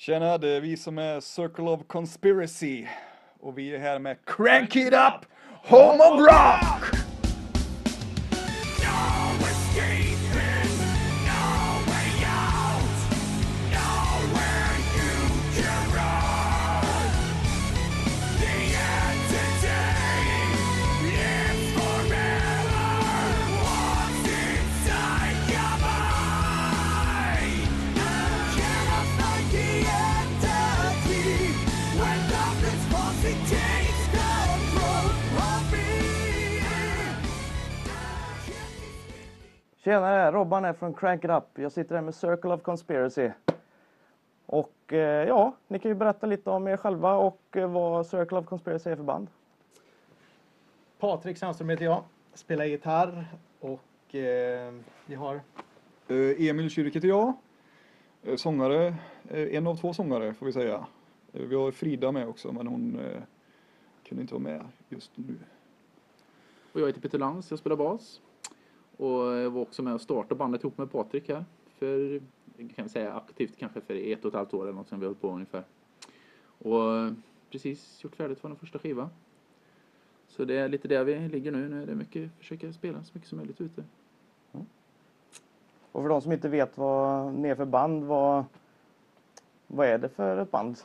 Tjena, det är vi som är Circle of Conspiracy. Och vi är här med Crank It Up, Home of Rock! Tjenare, Robban är från Crank It Up. Jag sitter här med Circle of Conspiracy. Och eh, ja, ni kan ju berätta lite om er själva och eh, vad Circle of Conspiracy är för band. Patrik Sandström heter jag, spelar gitarr och eh, vi har Eh, Emil Kyrk heter jag. Sångare, en av två sångare får vi säga. Vi har Frida med också, men hon eh, kunde inte vara med just nu. Och jag heter Peter Lantz, jag spelar bas. Och jag var också med och startade bandet ihop med Patrik här. För, kan vi säga aktivt kanske för ett och ett halvt år eller något som vi har hållit på ungefär. Och precis gjort färdigt vår första skiva. Så det är lite där vi ligger nu. Nu är det mycket, försöka spela så mycket som möjligt ute. Och för de som inte vet vad ni är för band, vad, vad är det för ett band?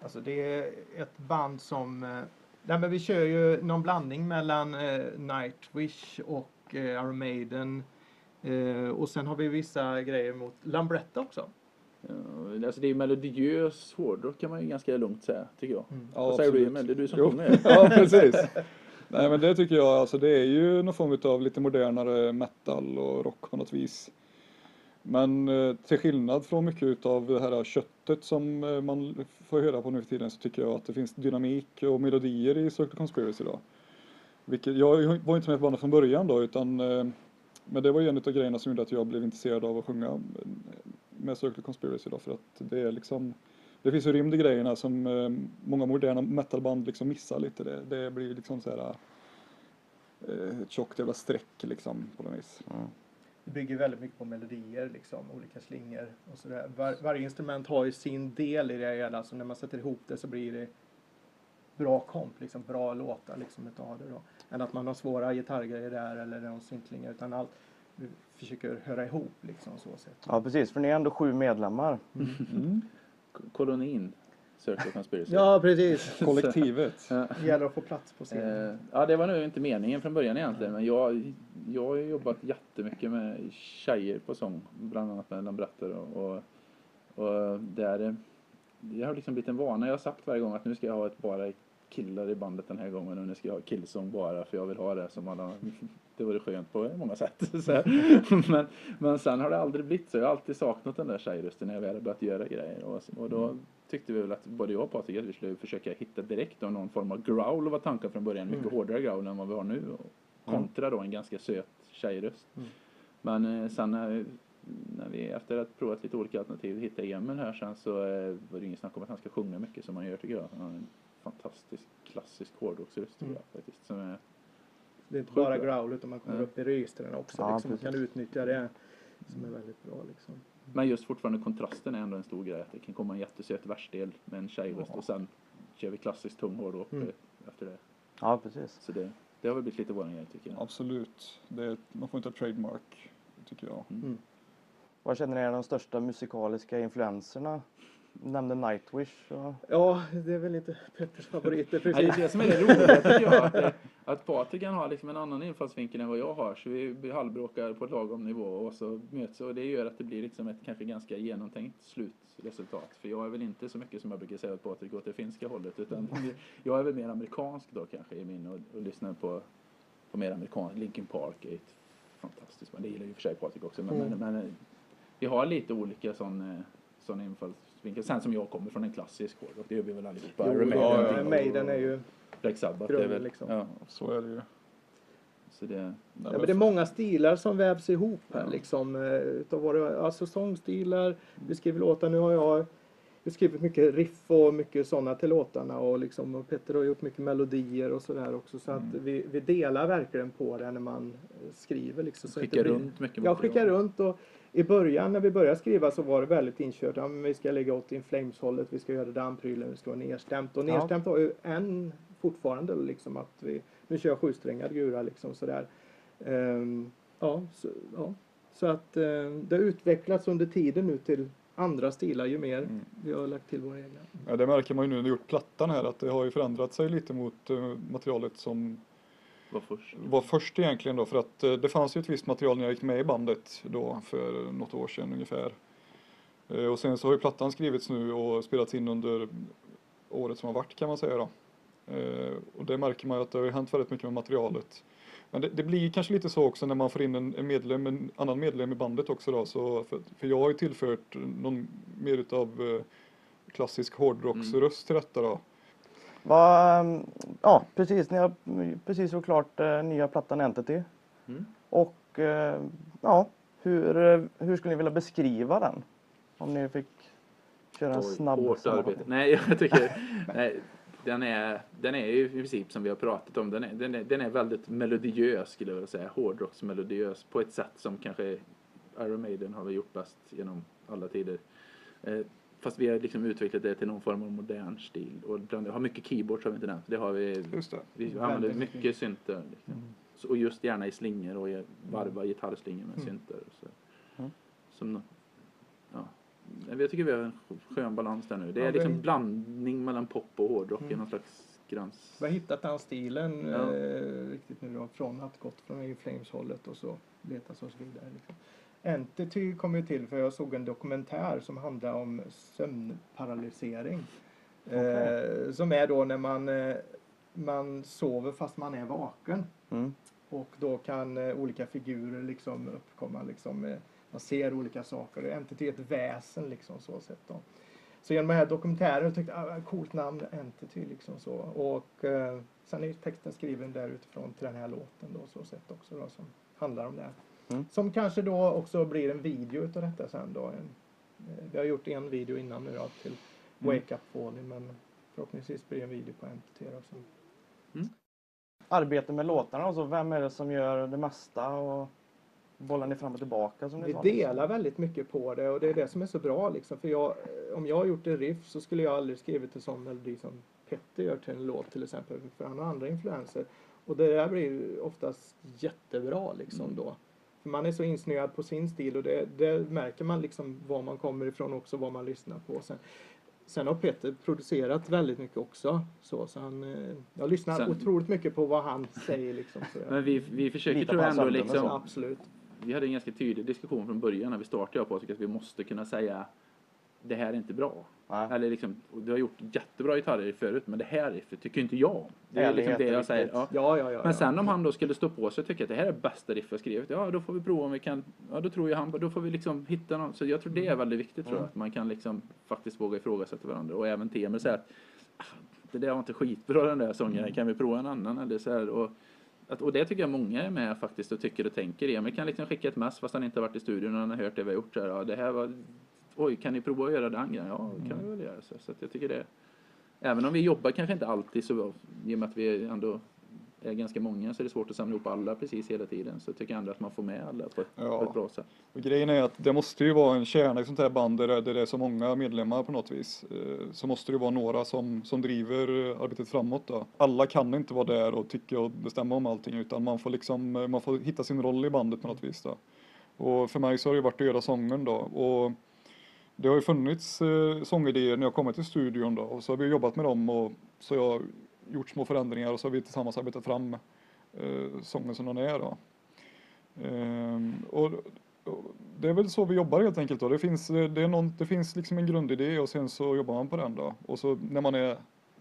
Alltså det är ett band som... Eh, nej men vi kör ju någon blandning mellan eh, Nightwish och eh, Iron Maiden. Eh, och sen har vi vissa grejer mot Lambretta också. Ja, alltså det är melodiös hårdrock kan man ju ganska lugnt säga, tycker jag. Mm. Ja, Vad säger du absolut. Emil? Det är du som sjunger. Ja, precis. Nej, men det tycker jag, alltså det är ju någon form av lite modernare metal och rock på något vis. Men eh, till skillnad från mycket av det här köttet som man får höra på nu för tiden så tycker jag att det finns dynamik och melodier i Circle Conspiracy då. Vilket, jag var inte med på bandet från början då utan eh, men det var ju en av grejerna som gjorde att jag blev intresserad av att sjunga eh, med Circle Conspiracy då för att det är liksom det finns ju rymd i grejerna som eh, många moderna metalband liksom missar lite. Det, det blir liksom så här ett tjockt jävla streck liksom på något vis. Det bygger väldigt mycket på melodier, liksom, olika slingor och sådär. Var, varje instrument har ju sin del i det hela, så när man sätter ihop det så blir det bra komp, liksom, bra låtar liksom, utav det då. Än att man har svåra gitarrgrejer där eller någon syntlingar, utan allt vi försöker höra ihop liksom så sätt. Ja precis, för ni är ändå sju medlemmar. Mm. Kolonin, Circle Conspiracy. Ja, precis. Kollektivet. Ja. Det gäller att få plats på scenen. Eh, ja, det var nog inte meningen från början egentligen. Men jag, jag har ju jobbat jättemycket med tjejer på sång. Bland annat med Lambratter och, och, och där, eh, det har liksom blivit en vana. Jag har sagt varje gång att nu ska jag ha ett bara killar i bandet den här gången och nu ska jag ha killsång bara för jag vill ha det som alla det vore skönt på många sätt. Men, men sen har det aldrig blivit så. Jag har alltid saknat den där tjejrösten när jag väl har börjat göra grejer. Och, och då tyckte vi väl att både jag och Patrik att vi skulle försöka hitta direkt då någon form av growl var tanken från början. Mycket hårdare growl än vad vi har nu. Och kontra då en ganska söt tjejröst. Mm. Men eh, sen när, när vi efter att provat lite olika alternativ hittade Emil här sen så eh, var det ingen snack om att han ska sjunga mycket som han gör tycker jag. Han fantastisk klassisk hårdrocksröst Mm. jag faktiskt. Som är, Det är inte bara growl utan man kommer Ja. upp i registren också. Ja, liksom, och kan utnyttja det som är väldigt bra. Liksom. Men just fortfarande kontrasten är ändå en stor grej. Att det kan komma en jättesöt versdel med en tjejröst och sen kör vi klassiskt tung hårdrock Mm. efter det. Ja precis. Så det, det har väl blivit lite våran grej tycker jag. Absolut. Det är, man får inte ha trademark, tycker jag. Mm. Vad känner ni är de största musikaliska influenserna? Nämnde Nightwish. Och... Ja, det är väl inte Petters favoriter Ja, det är precis. det som är det roliga tycker jag. Att, eh, att Patrik kan ha liksom en annan infallsvinkel än vad jag har. Så vi, halvbråkar på ett lagom nivå och så möts och det gör att det blir liksom ett kanske ganska genomtänkt slutresultat. För jag är väl inte så mycket som jag brukar säga att Patrik åt det finska hållet. Utan jag är väl mer amerikansk då kanske i min och, och lyssnar på, på mer amerikansk. Linkin Park är ett fantastiskt band. Det gillar ju för sig Patrik också. Men, Mm. men, men eh, vi har lite olika sån, eh, sån infallsvinkel. Sen som jag kommer från en klassisk hårdrock. Det gör vi väl allihopa. Jo, Maiden, är- Ringo Maiden och- är ju... Black Sabbath grunden, är väl, liksom. ja, Så är det ju. så det, Ja, men det är många stilar som vävs ihop här Ja. liksom. eh, Utav våra, alltså sångstilar, vi skriver låtar. Nu har jag, har skrivit mycket riff och mycket sådana till låtarna och liksom och Petter har gjort mycket melodier och sådär också. Så att Mm. vi, vi delar verkligen på det när man skriver liksom. Så att skickar det blir- runt mycket Jag material. skickar runt och i början när vi började skriva så var det väldigt inkört. Ja, men vi ska lägga åt In Flames-hållet, vi ska göra damprylen, vi ska vara nedstämt. Och Ja. nedstämt har ju än fortfarande liksom att vi, vi kör sjusträngad gura liksom sådär. Ehm, ja, så, ja, så att eh, det har utvecklats under tiden nu till andra stilar ju mer Mm. vi har lagt till våra egna. Ja, det märker man ju nu när vi gjort plattan här att det har ju förändrat sig lite mot eh, materialet som var först. var först egentligen då för att eh, det fanns ju ett visst material när jag gick med i bandet då för något år sedan ungefär. Eh, Och sen så har ju plattan skrivits nu och spelats in under året som har varit kan man säga då. Eh, Och det märker man ju att det har hänt väldigt mycket med materialet. Men det, det blir kanske lite så också när man får in en, en medlem, en annan medlem i bandet också då. Så för, för jag har ju tillfört någon mer utav eh, klassisk hårdrocksröst till detta då. Ehm, ja, precis. Ni har precis gjort klart eh, nya plattan Entity. Mm. Och eh, ja, hur, eh, hur skulle ni vilja beskriva den? Om ni fick köra en snabb hårt arbete. Nej, jag tycker... nej, den, är, den är ju i princip som vi har pratat om. Den är, den är, den är väldigt melodiös skulle jag vilja säga. Hårdrocksmelodiös på ett sätt som kanske Iron Maiden har gjort bäst genom alla tider. Eh, fast vi har liksom utvecklat det till någon form av modern stil. Och bland, har mycket keyboards har vi inte nämnt. Det har vi. Just det. Vi använder mycket. mycket synter. Liksom. Så, och just gärna i slingor och i varva gitarrslingor med Mm. synter. och Så. Mm. Som, ja. Jag tycker vi har en skön balans där nu. Det är Ja, liksom vi- blandning mellan pop och hårdrock i Mm. någon slags gräns. Vi har hittat den stilen Ja. eh, riktigt nu då, från att gått från In Flames-hållet och så letat oss vidare. Liksom. Entity kom ju till för jag såg en dokumentär som handlar om sömnparalysering. Eh, som är då när man, eh, man sover fast man är vaken. Mm. Och då kan eh, olika figurer liksom uppkomma. Liksom, eh, man ser olika saker. Entity är ett väsen liksom så sett då. Så genom den här dokumentären tyckte jag, ah, coolt namn, Entity liksom så. Och eh, sen är texten skriven där utifrån till den här låten då så sett också då som handlar om det. här. Mm. Som kanske då också blir en video utav detta sen då. En, eh, vi har gjort en video innan nu då till Wake Up Falling men förhoppningsvis blir det en video på Entity då. Så. Arbete med låtarna, alltså, vem är det som gör det mesta? Och bollar ni fram och tillbaka? Som ni Vi sa? delar väldigt mycket på det och det är det som är så bra liksom. För jag, om jag har gjort en riff så skulle jag aldrig skrivit en sån melodi som Petter gör till en låt till exempel. För han har andra influenser. Och det där blir oftast jättebra liksom Mm. då. För man är så insnöad på sin stil och det, det märker man liksom var man kommer ifrån också, vad man lyssnar på. Sen, sen har Peter producerat väldigt mycket också. Så, så han, eh, jag lyssnar Sen- otroligt mycket på vad han säger liksom. Men vi, vi försöker tror jag ändå liksom, Så absolut. vi hade en ganska tydlig diskussion från början när vi startade på att vi måste kunna säga det här är inte bra. Nej. Eller liksom, du har gjort jättebra gitarrer förut men det här riffet tycker inte jag om. Det är liksom det jag säger. Ja. Ja, ja, ja. Men sen om han då skulle stå på sig och tycka att det här är bästa riff jag skrivit, ja då får vi prova om vi kan, ja då tror jag han, då får vi liksom hitta någon. Så jag tror det är väldigt viktigt tror jag, Mm. att man kan liksom faktiskt våga ifrågasätta varandra. Och även Temer säger att "Ah, det där var inte skitbra den där sången, kan vi prova en annan? Eller så här, och, att, och det tycker jag många är med faktiskt och tycker och tänker. Emil kan liksom skicka ett mess fast han inte har varit i studion och han har hört det vi har gjort. Så här, ja, det här var, oj kan ni prova att göra den grejen? Ja det kan vi väl göra. Så, så jag tycker det Även om vi jobbar kanske inte alltid så i och med att vi ändå är ganska många så är det svårt att samla ihop alla precis hela tiden. Så jag tycker ändå att man får med alla på ett, Ja. på ett bra sätt. Och grejen är att det måste ju vara en kärna i sånt här band där det, är så många medlemmar på något vis. Eh, Så måste det vara några som, som driver arbetet framåt då. Alla kan inte vara där och tycka och bestämma om allting utan man får liksom, eh, man får hitta sin roll i bandet på något vis då. Och för mig så har det ju varit att göra sången då. Och det har ju funnits eh, sångidéer när jag kommit till studion då och så har vi jobbat med dem och så har jag gjort små förändringar och så har vi tillsammans arbetat fram eh, sången som den är då. Ehm, och, och det är väl så vi jobbar helt enkelt då. Det finns, eh, det är någon, det finns liksom en grundidé och sen så jobbar man på den då. Och så när man är,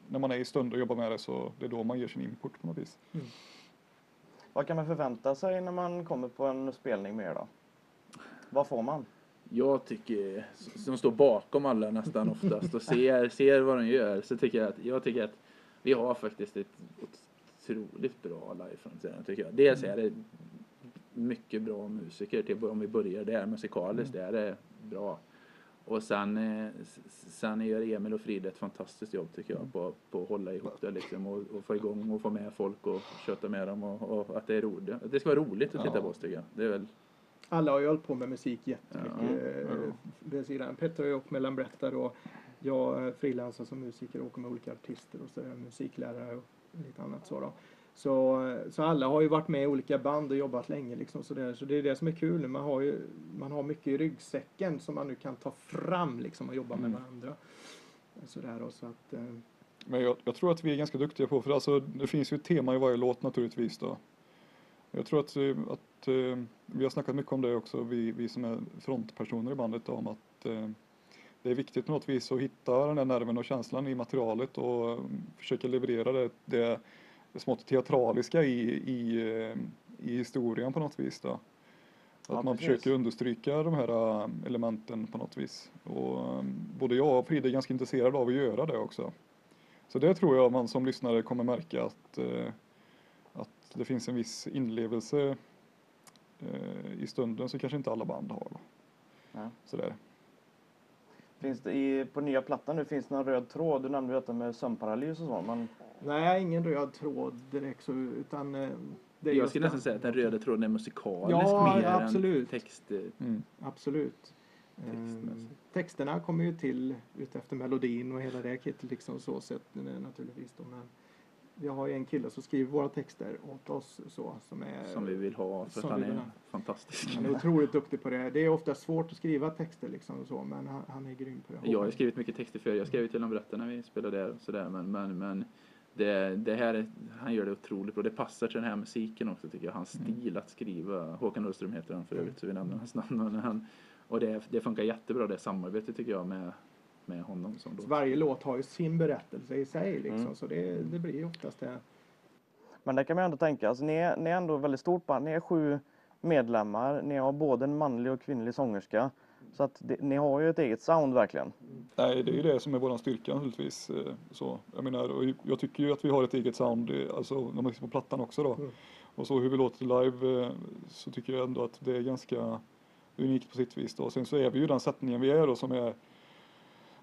när man är i stund och jobbar med det så det är då man ger sin input på något vis. Vad kan man förvänta sig när man kommer på en spelning med er då? Vad får man? Jag tycker, som står bakom alla nästan oftast och ser, ser vad de gör, så tycker jag att, jag tycker att vi har faktiskt ett otroligt bra liveframträdande tycker jag. Dels är det mycket bra musiker, till, om vi börjar där musikaliskt, det är det bra. Och sen, eh, sen gör Emil och Frida ett fantastiskt jobb tycker jag på, på att hålla ihop det liksom och, och få igång och få med folk och köta med dem och, och att det är roligt. Att det ska vara roligt att titta på oss tycker jag. Det är väl alla har ju hållit på med musik jättemycket. Ja. eh, vid sidan. Petter har ju åkt med Lambretta och jag frilansar som musiker och åker med olika artister och så är jag musiklärare och lite annat så då. Så, så alla har ju varit med i olika band och jobbat länge liksom så, där. så det är det som är kul. Man har ju man har mycket i ryggsäcken som man nu kan ta fram liksom och jobba med Mm. varandra. Så där då, så att, eh, Men jag, jag tror att vi är ganska duktiga på, för alltså, det finns ju ett tema i varje låt naturligtvis då. Jag tror att, eh, att eh, vi har snackat mycket om det också, vi, vi som är frontpersoner i bandet, om att eh, det är viktigt på något vis att hitta den där nerven och känslan i materialet och eh, försöka leverera det, det smått teatraliska i, i, i historien på något vis. Då. Att Ja, man precis. försöker understryka de här elementen på något vis. Och eh, både jag och Frida är ganska intresserade av att göra det också. Så det tror jag man som lyssnare kommer märka att det finns en viss inlevelse eh, i stunden som kanske inte alla band har. Ja. Sådär. Finns det i, på nya plattan nu, finns det någon röd tråd? Du nämnde ju detta med sömnparalys och så, men nej, ingen röd tråd direkt så, utan eh, det är Jag skulle nästan säga att den röda tråden är musikalisk Ja, mer ja, än absolut. text. Mm. Absolut. Textmässigt. Ehm, texterna kommer ju till utefter melodin och hela det kittet liksom så sett eh, naturligtvis då, men vi har ju en kille som skriver våra texter åt oss så som är Som vi vill ha för att han är fantastisk. han är otroligt duktig på det. Det är ofta svårt att skriva texter liksom och så men han, han är grym på det. Jag har skrivit mycket texter för Jag skrev till Lambretta när vi spelade där och sådär men, men, men det, det här, är- han gör det otroligt bra. Det passar till den här musiken också tycker jag. Hans Mm. stil att skriva. Håkan Ullström heter han för övrigt så vi nämner hans namn. Han, och det, det funkar jättebra det samarbetet tycker jag med, med honom. Som Så då. varje låt har ju sin berättelse i sig liksom Mm. så det, det blir ju oftast det. Men det kan man ju ändå tänka, alltså, ni, är, ni är ändå väldigt stort band. Ni är sju medlemmar, ni har både en manlig och kvinnlig sångerska. Så att det, ni har ju ett eget sound verkligen. Nej, det är ju det som är våran styrka naturligtvis. eh, Så, jag menar, och jag tycker ju att vi har ett eget sound, eh, alltså när man lyssnar på plattan också då. Mm. Och så hur vi låter live eh, så tycker jag ändå att det är ganska unikt på sitt vis då. Sen så är vi ju den sättningen vi är då som är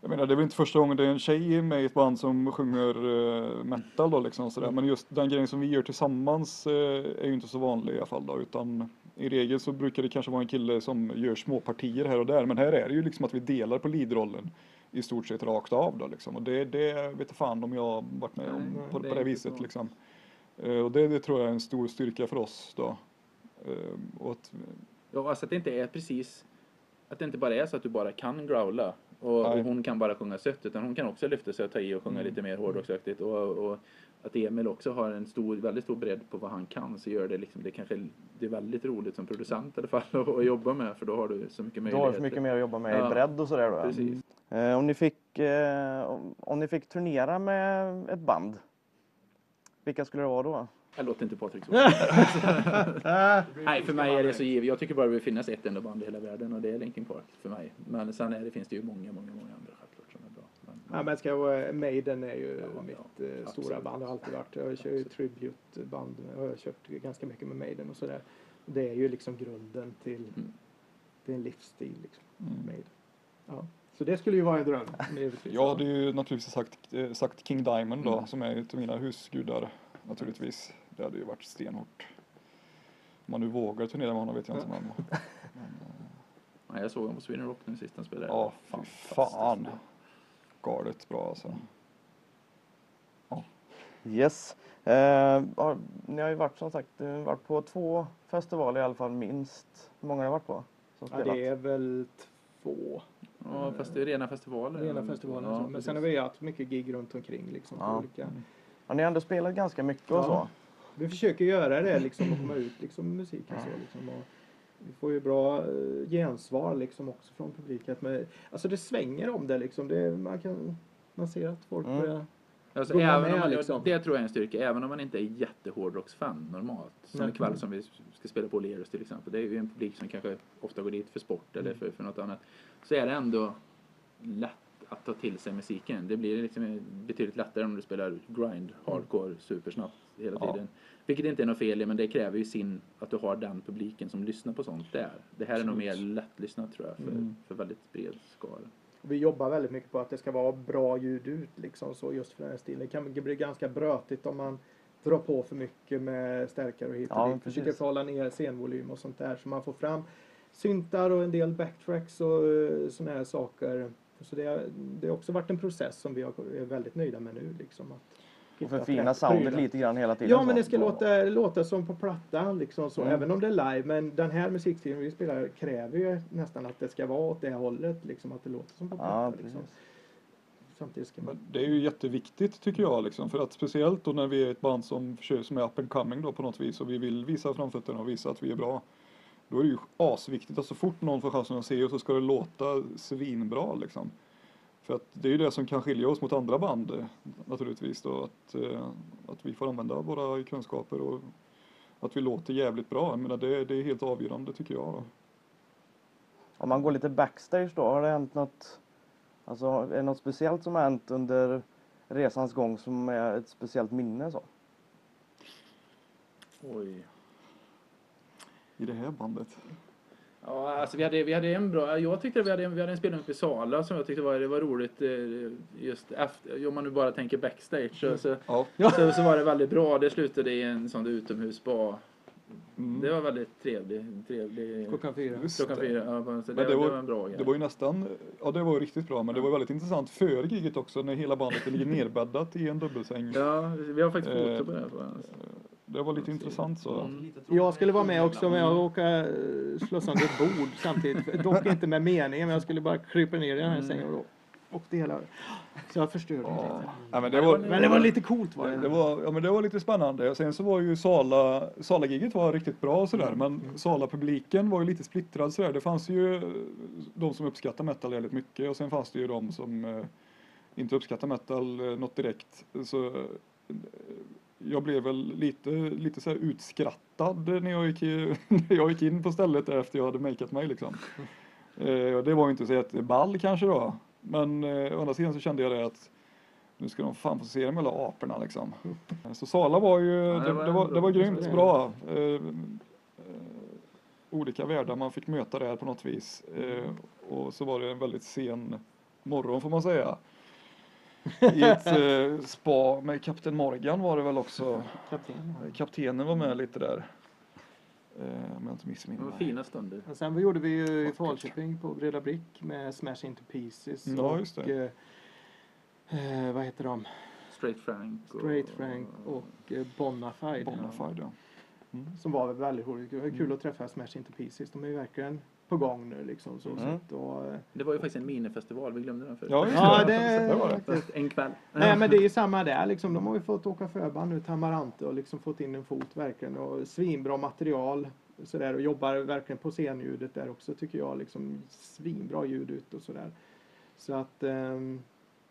jag menar det är väl inte första gången det är en tjej med i ett band som sjunger eh, metal då liksom sådär. Men just den grejen som vi gör tillsammans eh, är ju inte så vanlig i alla fall då. Utan i regel så brukar det kanske vara en kille som gör små partier här och där. Men här är det ju liksom att vi delar på leadrollen i stort sett rakt av då liksom. Och det, det vet fan om jag varit med om på, det på det viset liksom. Eh, och det, det tror jag är en stor styrka för oss då. Eh, och att, Ja, alltså att det inte är precis att det inte bara är så att du bara kan growla och, och hon kan bara sjunga sött utan hon kan också lyfta sig och ta i och sjunga Mm. lite mer hårdrocksaktigt och, och att Emil också har en stor, väldigt stor bredd på vad han kan så gör det liksom, det kanske det är väldigt roligt som producent i alla fall att, jobba med för då har du så mycket Du möjligheter. har ju så mycket mer att jobba med Ja. i bredd och sådär då. ja. Precis. Eh, om, ni fick, eh, om, om ni fick turnera med ett band, vilka skulle det vara då? Jag låter inte Patrik så. Nej, för mig är det så givet. Jag tycker bara det vill finnas ett enda band i hela världen och det är Linkin Park för mig. Men sen är det, finns det ju många, många, många andra självklart som är bra. Men, Ja, men ska jag vara Maiden är ju Ja, mitt ja, eh, stora absolut. band, har alltid varit. Jag kör ju tribute-band, jag har kört ganska mycket med Maiden och sådär. Det är ju liksom grunden till, Mm. till en livsstil liksom, mm. Maiden. Ja. Så det skulle ju vara en dröm. Jag hade ju naturligtvis sagt, eh, sagt King Diamond då, Mm. som är ett av mina husgudar naturligtvis. Det hade ju varit stenhårt. Om man nu vågar turnera med honom vet jag inte men. Nej, jag såg honom på Sweden Rock nu sist han spelade. Ja, fy fan. Galet bra alltså. Yes. Eh, har, ni har ju varit som sagt eh, varit på två festivaler i alla fall minst. Hur många har ni varit på? Som Ja, spelat? det är väl två Ja, fast det är rena festivaler. rena festivaler. Ja. Men sen har vi haft mycket gig runt omkring liksom. På Ja. olika. Ja, ni har ändå spelat ganska mycket och Ja. så. Vi försöker göra det liksom och komma ut liksom musiken så liksom. Och vi får ju bra eh, gensvar liksom också från publiken. Men, alltså det svänger om det liksom. Det, man, kan, man ser att folk Mm. börjar... Alltså, även med, om man, liksom? Det tror jag är en styrka, även om man inte är jättehårdrocksfan normalt. Som Nej. ikväll som vi ska spela på Lerus till exempel. Det är ju en publik som kanske ofta går dit för sport eller Mm. för, för något annat. Så är det ändå lätt att ta till sig musiken. Det blir liksom betydligt lättare om du spelar grind, hardcore, supersnabbt hela Ja. tiden. Vilket inte är något fel i, men det kräver ju sin, att du har den publiken som lyssnar på sånt där. Det här är nog mer lättlyssnat tror jag, för, Mm. för väldigt bred skara. Vi jobbar väldigt mycket på att det ska vara bra ljud ut liksom så just för den här stilen. Det kan bli ganska brötigt om man drar på för mycket med stärkare och hit och Ja, dit. Försöker hålla ner scenvolym och sånt där så man får fram syntar och en del backtracks och uh, sådana här saker. Så det, det har också varit en process som vi har, är väldigt nöjda med nu. Liksom, att Och förfina soundet prylar. lite grann hela tiden. Ja, men det ska låta, låta som på platta, liksom så, Mm. även om det är live. Men den här musikstilen vi spelar kräver ju nästan att det ska vara åt det hållet, liksom, att det låter som på platta. Ja, liksom. man... Men det är ju jätteviktigt tycker jag liksom, för att speciellt då när vi är ett band som, försöker- som är up and coming då på något vis och vi vill visa framfötterna och visa att vi är bra. Då är det ju asviktigt att så fort någon får chansen att se oss så ska det låta svinbra liksom. För att det är ju det som kan skilja oss mot andra band naturligtvis då, att, eh, att vi får använda våra kunskaper och att vi låter jävligt bra. Jag menar, det, det är helt avgörande tycker jag. Då. Om man går lite backstage då, har det hänt något, alltså är det något speciellt som har hänt under resans gång som är ett speciellt minne så? Oj. I det här bandet. Ja, alltså vi hade, vi hade en bra, jag tyckte vi hade, en- vi hade en spelning uppe i Sala som jag tyckte var, det var roligt eh, just efter, om man nu bara tänker backstage så, så, Ja. så, så var det väldigt bra. Det slutade i en sån utomhusspa. Mm. Det var väldigt trevligt. trevlig Klockan fyra. Klockan det. fyra. Ja, så det, Men det, det var- var en bra grej. Det var ju nästan, ja det var riktigt bra men det var väldigt intressant före giget också när hela bandet ligger nerbäddat i en dubbelsäng. Ja, vi har faktiskt Eh, foto på det. här, jag. Det var lite intressant så. Mm. Jag skulle vara med också men jag råkade eh, slå sönder ett bord samtidigt. Dock inte med meningen men jag skulle bara krypa ner i den här Mm. sängen och då åkte hela... Så jag förstörde Ja. lite. Ja, men det var, Men det var lite coolt var det. det var, ja, men det var lite spännande. Sen så var ju Sala, Sala-giget var riktigt bra och sådär men Sala-publiken var ju lite splittrad sådär. Det fanns ju eh, de som uppskattar metal väldigt mycket och sen fanns det ju de som eh, inte uppskattar metal eh, något direkt. Så jag blev väl lite, lite så utskrattad när jag, gick, när jag gick in på stället efter jag hade makeat mig liksom. Eh, det var ju inte så jätteball kanske då. Men eh, å andra sidan så kände jag det att nu ska de fan få se de jävla aporna liksom. Så Sala var ju, det det, var det, var, det var grymt bra. Eh, eh, olika världar man fick möta där på något vis. Eh, och så var det en väldigt sen morgon får man säga. I ett eh, spa med Kapten Morgan var det väl också. Kapten. Kaptenen var med lite där. Eh, om jag inte Det missminner var mig. fina stunder. Och sen gjorde vi ju i Falköping på Breda Brick med Smash Into Pieces Ja, och just det. eh, eh, vad heter de? Straight Frank. Och, Straight Frank och eh, Bonafide. Bonafide ja. Mm. Som var väldigt roligt. Det var kul att träffa Smash Into Pieces. De är ju verkligen på gång nu liksom. Så, Mm. och, eh, Det var ju faktiskt en minifestival, vi glömde den förut. Ja, Ja, det. det- det var det. En kväll. Nej men det är ju samma där liksom. De har ju fått åka förband nu till Amarante och liksom fått in en fot verkligen. Och svinbra material. Sådär, och jobbar verkligen på scenljudet där också tycker jag. Liksom, svinbra ljud ut och sådär. Så att... ehm,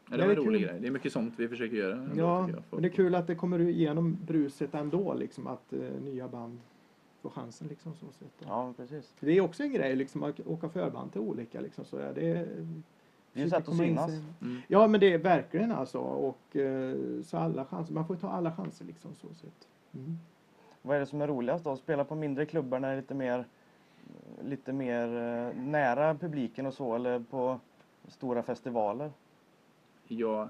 Ja, det var en är rolig grej. Det är mycket sånt vi försöker göra. ändå, Ja, men det är kul att det kommer igenom bruset ändå liksom att eh, nya band får chansen liksom så sett. Ja, precis. Det är också en grej liksom att åka förband till olika liksom sådär. Det är, Det är ju sätt att synas. Mm. Ja men det är verkligen alltså och eh, så alla chanser, man får ta alla chanser liksom så sett. Mm. Vad är det som är roligast då? Spela på mindre klubbar när det är lite mer, lite mer eh, nära publiken och så eller på stora festivaler? Jag,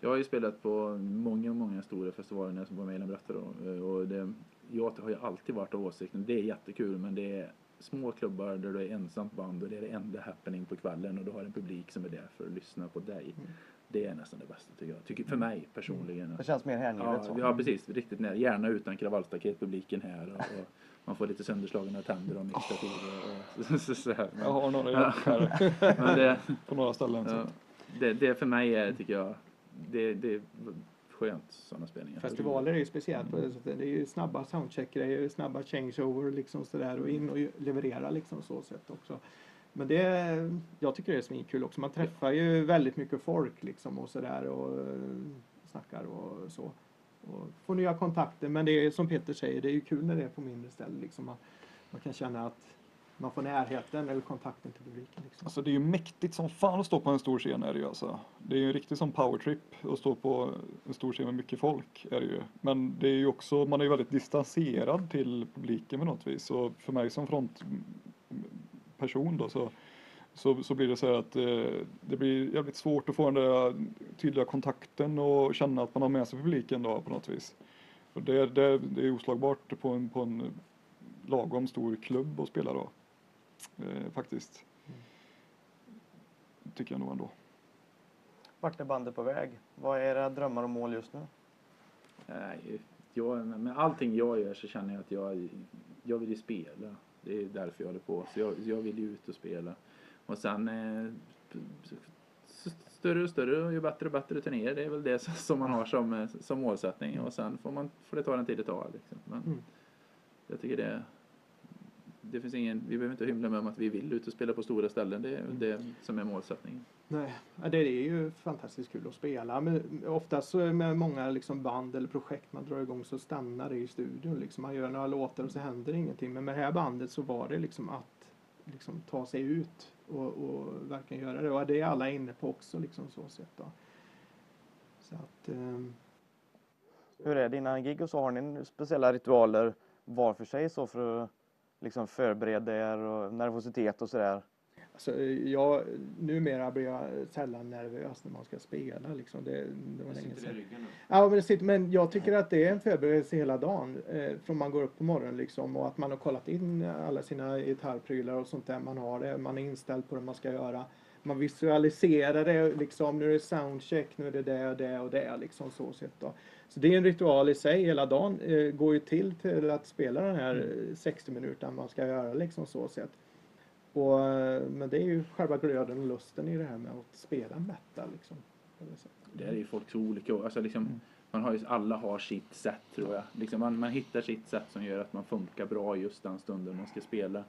jag har ju spelat på många, många stora festivaler när jag var med i då. Eh, Och det, jag har ju alltid varit av åsikten, det är jättekul men det är små klubbar där du är ensamt band och det är det enda happening på kvällen och du har en publik som är där för att lyssna på dig. Mm. Det är nästan det bästa tycker jag. Tycker, för mig personligen. Det känns mer hängivet Ja, så. ja, precis. Riktigt nära. Gärna utan kravallstaket, publiken här. Och, och man får lite sönderslagna tänder om extra tid. Och, och, så, så här. Jag har några Ja. här Men det, på några ställen. Ja, det, det för mig är, tycker jag, det, det skönt sådana spelningar. Festivaler är ju speciellt på det sättet. Det är ju snabba soundcheck-grejer, snabba changeover liksom sådär och in och leverera liksom så sätt också. Men det, jag tycker det är svinkul också. Man träffar ju väldigt mycket folk liksom och sådär och eh, snackar och så. Och får nya kontakter. Men det är som Peter säger, det är ju kul när det är på mindre ställen liksom. Man, man kan känna att man får närheten eller kontakten till publiken. Liksom. Alltså det är ju mäktigt som fan att stå på en stor scen är det ju alltså. Det är ju en riktig som powertrip att stå på en stor scen med mycket folk är det ju. Men det är ju också, man är ju väldigt distanserad till publiken på något vis. Och för mig som frontperson då så, så, så blir det så här att eh, det blir jävligt svårt att få den där tydliga kontakten och känna att man har med sig publiken då på något vis. Och det, det, det är oslagbart på en, på en lagom stor klubb att spela då. Eh, faktiskt. Tycker jag nog ändå. Vart är bandet på väg? Vad är era drömmar och mål just nu? Nej, jag, med allting jag gör så känner jag att jag, jag vill ju spela. Det är därför jag håller på. Så jag, jag vill ju ut och spela. Och sen eh, större och större och ju bättre och bättre turnéer. Det är väl det som- man har som, som målsättning. Och sen får, man, får det ta den tid det tar. Liksom. Men Mm. jag tycker det det finns ingen, vi behöver inte hymla med om att vi vill ut och spela på stora ställen. Det är väl det som är målsättningen. Nej, det är ju fantastiskt kul att spela. Men oftast så är det med många liksom band eller projekt man drar igång så stannar det i studion. Liksom. Man gör några låtar och så händer ingenting. Men med det här bandet så var det liksom att liksom ta sig ut och, och verkligen göra det. Och det är alla inne på också. Liksom, så sett, då. så att, ehm, Hur är dina gig och så? Har ni speciella ritualer var för sig så för att liksom förbereda er och nervositet och sådär? Alltså, jag, numera blir jag sällan nervös när man ska spela. Liksom. Det, det var länge sedan. Ja, men, det sitter, men jag tycker att det är en förberedelse hela dagen. Eh, från man går upp på morgonen liksom, och att man har kollat in alla sina gitarrprylar och sånt där man har. Det. Man är inställd på det man ska göra. Man visualiserar det liksom. Nu är det soundcheck, nu är det det och det och det. Liksom, så, sett, då. Så det är en ritual i sig. Hela dagen eh, går ju till till att spela den här eh, 60 minuterna man ska göra. Liksom, så sett. Och, eh, men det är ju själva glöden och lusten i det här med att spela metal. Liksom, det är ju folk så olika. Alltså liksom, man har ju, alla har sitt sätt tror jag. Liksom man, man hittar sitt sätt som gör att man funkar bra just den stunden man ska spela.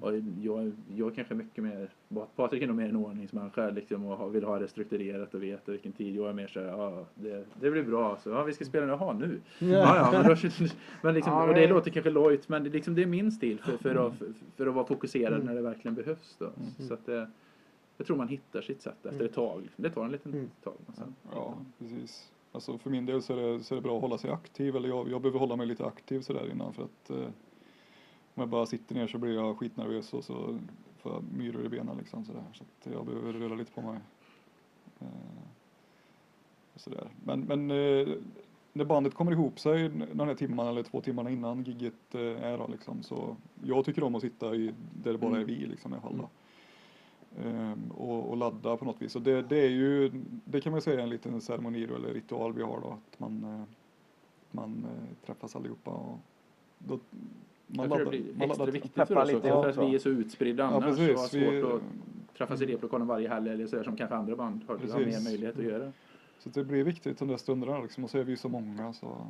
Och jag, jag är kanske mycket mer, Patrik är nog mer en ordningsmänniska liksom, och har- vill ha det strukturerat och veta vilken tid. Jag är mer så här, ja det, det blir bra. Så, ja, vi ska spela nu, jaha nu. Ja, ja, men, då, men liksom, och det låter kanske lojt men det, liksom, det är min stil för, för, att, för, för att vara fokuserad Mm. när det verkligen behövs. Då. Så att, eh, jag tror man hittar sitt sätt efter ett tag. Det tar en liten Mm. tag. Sen, Ja, precis. Alltså för min del så är det, så är det bra att hålla sig aktiv, eller jag, jag behöver hålla mig lite aktiv sådär innan för att eh, om jag bara sitter ner så blir jag skitnervös och så får jag myror i benen liksom sådär. Så jag behöver röra lite på mig. Eh, sådär. Men, men eh, när bandet kommer ihop sig den här timmarna eller två timmarna innan gigget eh, är då liksom så jag tycker om att sitta i där det bara är Mm. vi liksom i alla fall då. Ehm, och, och ladda på något vis. Och det, det är ju, det kan man säga är en liten ceremoni då, eller ritual vi har då, att man, eh, man eh, träffas allihopa och då, man jag tror det blir extra viktigt för oss lite också, för att vi är så utspridda Ja, annars. precis. och har svårt Vi- att träffas i replokalen varje helg eller sådär som kanske andra band har, har mer möjlighet att göra. Så det blir viktigt de där stunderna liksom, och så är vi ju så många så.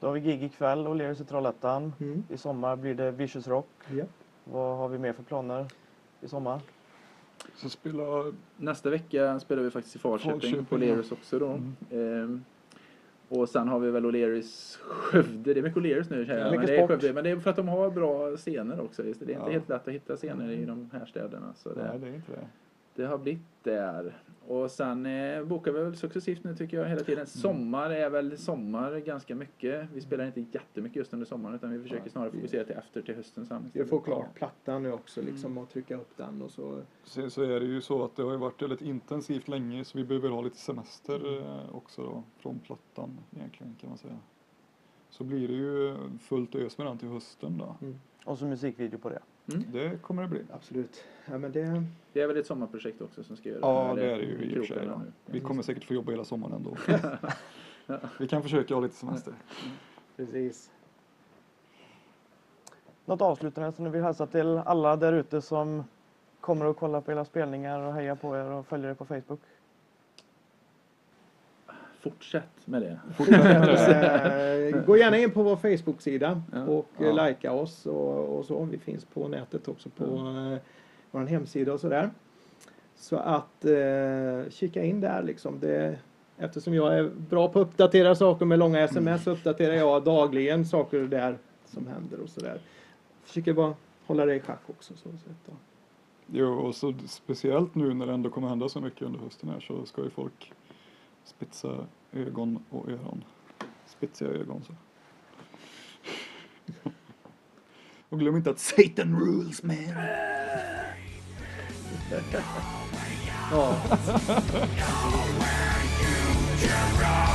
Då har vi gig ikväll, O'Learys i Trollhättan. Mm. I sommar blir det Vicious Rock. Ja. Vad har vi mer för planer i sommar? Så spela, Nästa vecka spelar vi faktiskt i Falköping, Falköping, på ja. O'Learys också då. Mm. Ehm, och sen har vi väl O'Learys Skövde. Det är mycket O'Learys nu säger jag, men det är. Skövde. Men det är för att de har bra scener också. Just det. det är inte Ja. helt lätt att hitta scener i de här städerna. Så det, nej det är inte det. Det har blivit där. Och sen eh, bokar vi väl successivt nu tycker jag hela tiden. Sommar är väl sommar ganska mycket. Vi spelar inte jättemycket just under sommaren utan vi försöker snarare fokusera till efter till hösten sen. Jag får klart plattan nu också liksom och trycka upp den och så. Sen så är det ju så att det har ju varit väldigt intensivt länge så vi behöver ha lite semester eh, också då från plattan egentligen kan man säga. Så blir det ju fullt ös med den till hösten då. Och så musikvideo på det. Mm. Det kommer det bli. Absolut. Ja, men det, Det är väl ett sommarprojekt också som ska göra Ja det är det ju i och för sig. nu. Vi kommer säkert få jobba hela sommaren ändå. Vi kan försöka ha lite semester. precis. Något avslutande som ni vill hälsa till alla där ute som kommer och kollar på era spelningar och hejar på er och följer er på Facebook? Fortsätt med det. Eh, Gå gärna in på vår Facebook-sida Ja. och Ja. ja. likea oss och, och så. Vi finns på nätet också på eh, vår hemsida och sådär. Så att eh, kika in där liksom. Det, eftersom jag är bra på att uppdatera saker med långa sms så uppdaterar jag dagligen saker där som händer och sådär. Försöker bara hålla det i schack också. Så, så att, ja. Jo, och så speciellt nu när det ändå kommer hända så mycket under hösten här så ska ju folk spetsa ögon och öron. Spetsiga ögon så. Och glöm inte att Satan rules man. Ja.